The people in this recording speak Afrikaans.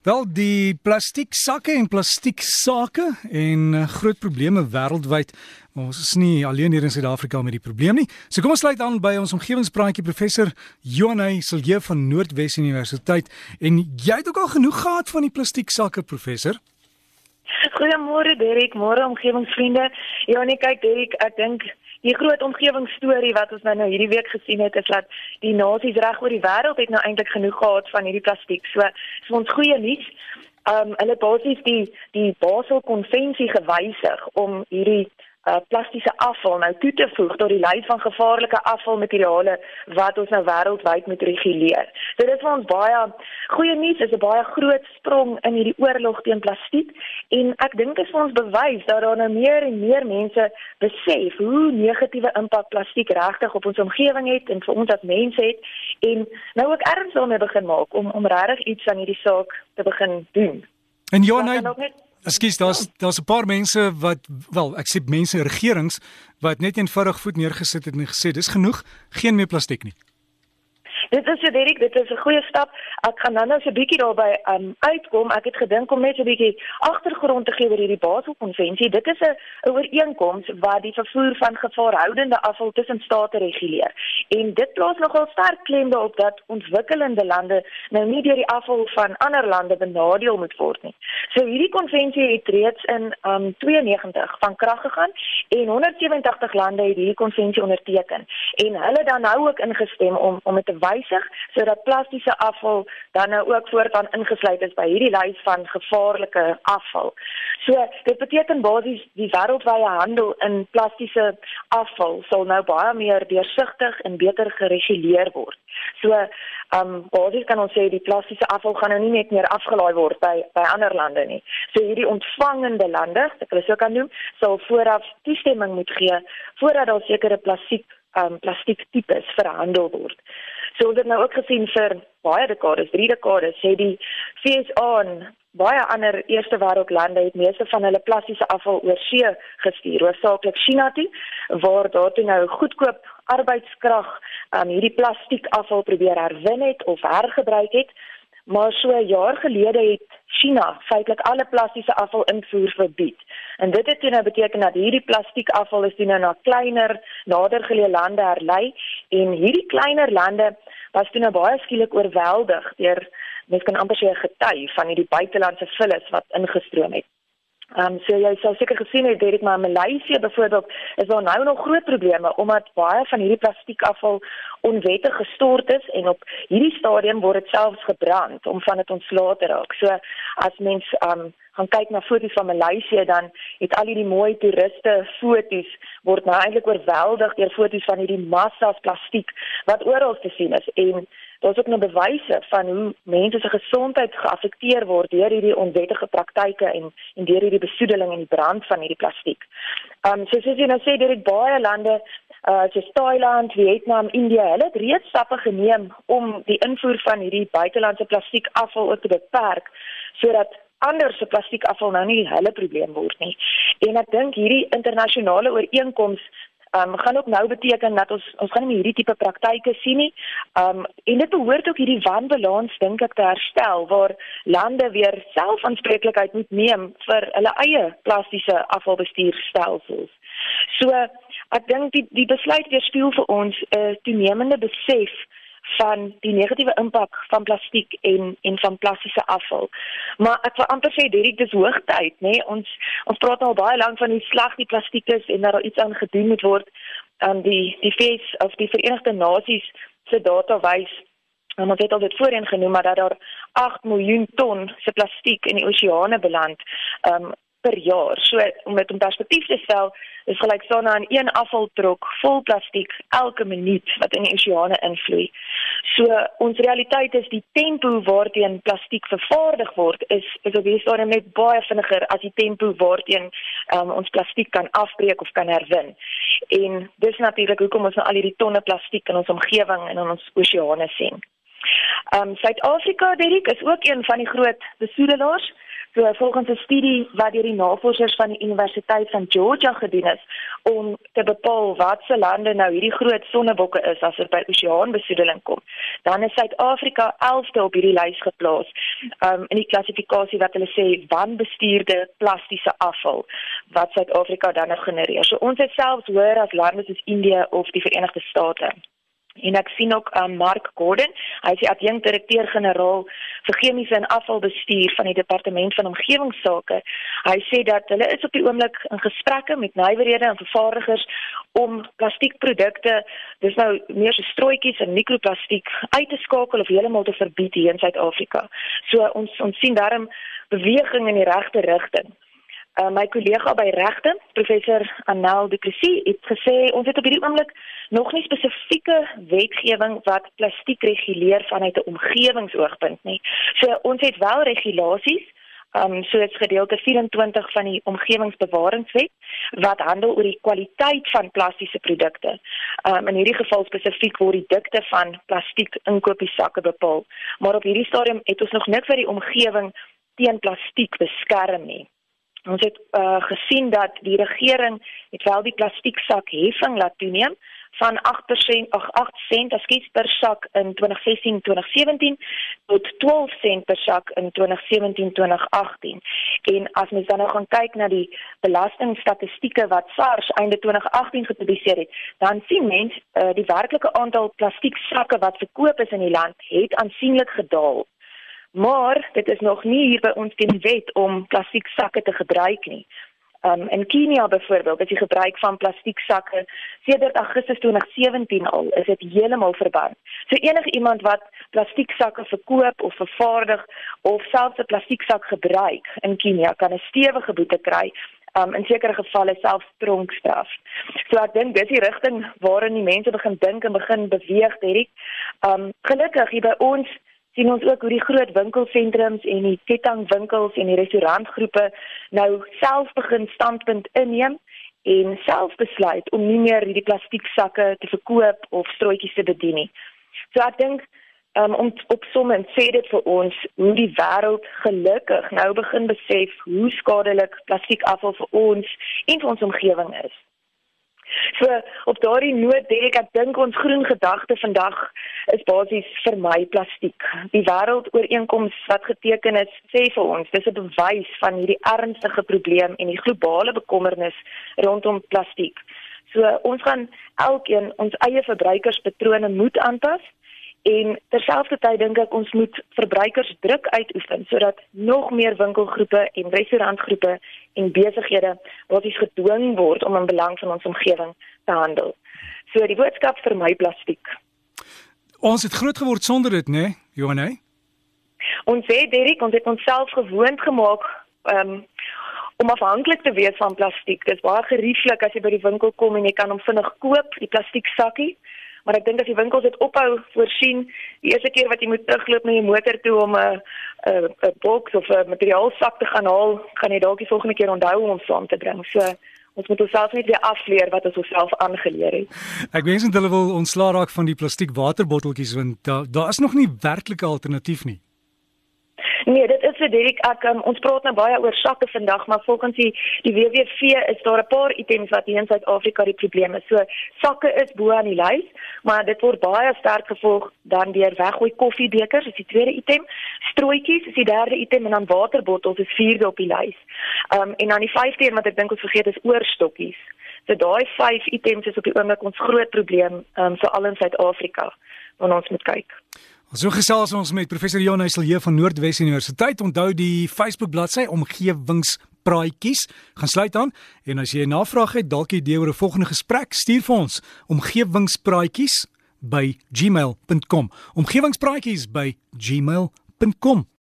Wel die plastiek sakke en plastiek sake en uh, groot probleme wêreldwyd. Ons is nie alleen hier in Suid-Afrika met die probleem nie. So kom ons sluit aan by ons omgewingspraatjie professor Johanay Silje van Noordwes Universiteit en jy het ook al genoeg gehad van die plastiek sakke professor. Goeiemôre Derek, môre omgewingsvriende. Ja nee kyk Derek, ek dink die groot omgewingsstorie wat ons nou nou hierdie week gesien het is dat die nasies reg oor die wêreld het nou eintlik genoeg gehad van hierdie plastiek. So is ons goeie nuus. Um hulle basies die die Basel konvensie gewysig om hierdie uh, plastiese afval nou toe te voeg tot die lys van gevaarlike afvalmateriale wat ons nou wêreldwyd moet reguleer. So dit is vir ons baie goeie nuus, is 'n baie groot sprong in hierdie oorlog teen plastiek en ek dink dit is vir ons bewys dat daar nou meer en meer mense besef hoe negatiewe impak plastiek regtig op ons omgewing het en vir ons as mense het en nou ook erns daarmee begin maak om om regtig iets aan hierdie saak te begin doen. En Johanna Ekskuus, daar's daar's 'n paar mense wat wel, ek sê mense regerings wat net eenvoudig voet neergesit het en gesê dis genoeg, geen meer plastiek nie. Dit is so Derek, dit is 'n goeie stap. Ek gaan nou net so 'n bietjie daarby um uitkom. Ek het gedink om net so 'n bietjie agtergrond te gee oor hierdie Basel-konvensie. Dit is 'n ooreenkoms wat die vervoer van gevaarhoudende afval tussen state reguleer. En dit plaas nogal sterk klem daarop dat ontwikkelende lande nou nie deur die afval van ander lande benadeel moet word nie. So hierdie konvensie het reeds in um 92 van krag gegaan en 187 lande het hierdie konvensie onderteken en hulle dan nou ook ingestem om om dit te wysig sodat plastiese afval dan nou ook voortaan ingesluit is by hierdie lys van gevaarlike afval. So dit beteken basies die wêreldwye handel in plastiese afval sal nou baie meer deursigtig en beter gereguleer word. So um basies kan ons sê die plastiese afval gaan nou nie net meer afgelaai word by by ander lande nie. So hierdie ontvangende lande, ek wil so kan noem, sal vooraf toestemming moet gee voordat daar sekere plastiek um plastiek tipes verhandel word. So ons het nou ook gesien vir baie dekades, 3 dekades, sê die FSA en baie ander eerste wêreldlande het meeste van hulle plastiese afval oor see gestuur, hoofsaaklik China toe, waar daartoe nou goedkoop arbeidskrag um hierdie plastiek afval probeer herwin het of hergebruik het. Maar so 'n jaar gelede het China feitelik alle plastiese afval invoer verbied. En dit het nou beteken dat hierdie plastiekafval is nou na kleiner, nader geleë lande herlei en hierdie kleiner lande was toe nou baie skielik oorweldig deur mens kan amper sê 'n gety van hierdie buitelandse vullis wat ingestroom het. Ehm um, so jy sal seker gesien het Derek maar in Maleisië byvoorbeeld is daar nou nog groot probleme omdat baie van hierdie plastiekafval onwettig gestort is en op hierdie stadium word dit selfs gebrand om van dit ontslae te raak. So as mens um, gaan kyk na foto's van Maleisië dan het al hierdie mooi toeriste foto's word nou eintlik oorweldig deur foto's van hierdie massas plastiek wat oral te sien is en daar's ook nog bewyse van hoe mense se gesondheid geaffekteer word deur hierdie onwettige praktyke en en deur hierdie besoedeling en die brand van hierdie plastiek. Um so soos jy nou sê dit baie lande uh soos Thailand, Vietnam, India, hulle het reeds stappe geneem om die invoer van hierdie buitelandse plastiek afval te beperk sodat ander se plastiekafval nou nie hulle probleem word nie. En ek dink hierdie internasionale ooreenkoms um, gaan ook nou beteken dat ons ons gaan nie hierdie tipe praktyke sien nie. Um en dit behoort ook hierdie wanbalans dink ek te herstel waar lande weer selfaanspreeklikheid moet neem vir hulle eie plastiese afvalbestuurstelsels. So ek dink die die besluit weerspieël vir ons 'n uh, toenemende besef van die negatiewe impak van plastiek en en van plastiese afval. Maar ek wil amper sê dit is hoogtyd, nê? Nee? Ons ons praat al baie lank van hoe sleg die plastiek is en dat daar iets aan gedoen moet word aan die die fees of die Verenigde Nasies se data wys en ons het al dit voorheen genoem maar dat daar 8 miljoen ton se plastiek in die oseane beland. Um per jaar. So om dit in perspektief te stel, is gelyk so na 'n een afvaltrok vol plastiek elke minuut wat in die oseane invloei. So ons realiteit is die tempo waarteen plastiek vervaardig word is is op hierdie stadium net baie vinniger as die tempo waarteen um, ons plastiek kan afbreek of kan herwin. En dis natuurlik hoekom ons nou al hierdie tonne plastiek in ons omgewing en in ons oseane sien. Ehm um, Suid-Afrika, Derek, is ook een van die groot besoedelaars So volgens 'n studie wat deur die navorsers van die Universiteit van Georgia gedoen is om te bepaal watse lande nou hierdie groot sonnebokke is as dit by oseaanbesoedeling kom, dan is Suid-Afrika 11de op hierdie lys geplaas. Um in die klassifikasie wat hulle sê wanbestuurde plastiese afval wat Suid-Afrika dan nou genereer. So ons is selfs hoër as lande soos Indië of die Verenigde State. En ek sien ook um, Mark Gordon, hy is die adjunkt-direkteur-generaal vir chemiese en afvalbestuur van die departement van omgewingsake. Hy sê dat hulle is op die oomblik in gesprekke met nywerhede en vervaardigers om plastiekprodukte, dis nou meer so strooitjies en mikroplastiek uit te skakel of heeltemal te verbied hier in Suid-Afrika. So ons ons sien daarom beweging in die regte rigting. Uh, my kollega by regte, professor Anel Du Plessis, het gesê ons het op hierdie oomblik nog nie spesifieke wetgewing wat plastiek reguleer vanuit 'n omgewingsoogpunt nie. So ons het wel regulasies Um soos gedeelte 24 van die omgewingsbewaringswet wat handel oor die kwaliteit van plastiese produkte. Um in hierdie geval spesifiek word die dikte van plastiek inkopiesakke bepaal. Maar op hierdie stadium het ons nog niks vir die omgewing teen plastiek beskerm nie. Ons het uh, gesien dat die regering het wel die plastieksak heffing laat toeneem van 8% ag 8 sent askies per sak in 2016-2017 tot 12 sent per sak in 2017-2018. En as mens dan nou gaan kyk na die belastingstatistieke wat SARS einde 2018 gepubliseer het, dan sien mens uh, die werklike aantal plastieksakke wat verkoop is in die land het aansienlik gedaal. Maar dit is nog nie hier by ons teen wet om plastieksakke te gebruik nie. Um in Kenia byvoorbeeld, is die gebruik van plastieksakke sedert Augustus 2017 al is dit heeltemal verbân. So enige iemand wat plastieksakke verkoop of vervaardig of selfs 'n plastieksak gebruik in Kenia kan 'n stewige boete kry. Um in sekere gevalle selfs tronkstraf. So ek dink dis die rigting waarin die mense begin dink en begin beweeg, Derek. Um gelukkig hier by ons sien ons ook hoe die groot winkelsentrums en die kettingwinkels en die restaurantgroepe nou self begin standpunt inneem en self besluit om nie meer hierdie plastieksakke te verkoop of strooitjies te bedien nie. So ek dink um, om op somme sê dit vir ons hoe die wêreld gelukkig nou begin besef hoe skadelik plastiekafval vir ons en vir ons omgewing is. So op daardie noot dink ek dink ons groen gedagte vandag is basies vir my plastiek. Die wêreldooreenkoms wat geteken is sê vir ons dis 'n bewys van hierdie ernstige probleem en die globale bekommernis rondom plastiek. So ons gaan elkeen ons eie verbruikerspatrone moet aanpas En terselfdertyd dink ek ons moet verbruikers druk uitoefen sodat nog meer winkelgroepe en restaurantgroepe en besighede wat is gedwing word om in belang van ons omgewing te handel. So die boodskap vir my plastiek. Ons het groot geword sonder dit, né, nee? Johanne? Ons sê Derek, ons het onsself gewoond gemaak um, om afhanklik te wees van plastiek. Dit is baie gerieflik as jy by die winkel kom en jy kan hom vinnig koop, die plastiek sakkie maar ek dink as die winkels dit ophou voorsien die eerste keer wat jy moet terugloop na jou motor toe om 'n 'n 'n boks of 'n materiaalsak te gaan haal, gaan jy dalk die volgende keer onthou om hom saam te bring. So ons moet onsself net weer afleer wat ons onsself aangeleer het. Ek wens net hulle wil ontslaa raak van die plastiek waterbotteltjies want daar daar is nog nie werklike alternatief nie. Nee, dit is vir Derek ek um, ons praat nou baie oor sakke vandag, maar volgens die die WWF is daar 'n paar items wat hier in Suid-Afrika die probleem is. So sakke is bo aan die lys, maar dit word baie sterk gevolg dan deur weggooi koffiebekers, is die tweede item. Strooitjies is die derde item en dan waterbottels is vierde op die lys. Um en dan die vyfde een wat ek dink ons vergeet is oorstokkies. So daai vyf items is op die oomblik ons groot probleem um veral in Suid-Afrika wanneer ons moet kyk. So gesels ons met professor Jan Heiselje van Noordwes Universiteit. Onthou die Facebook bladsy omgewingspraatjies. Gaan sluit aan en as jy 'n navraag het, dalk idee oor 'n volgende gesprek, stuur vir ons omgewingspraatjies by gmail.com. Omgewingspraatjies by gmail.com.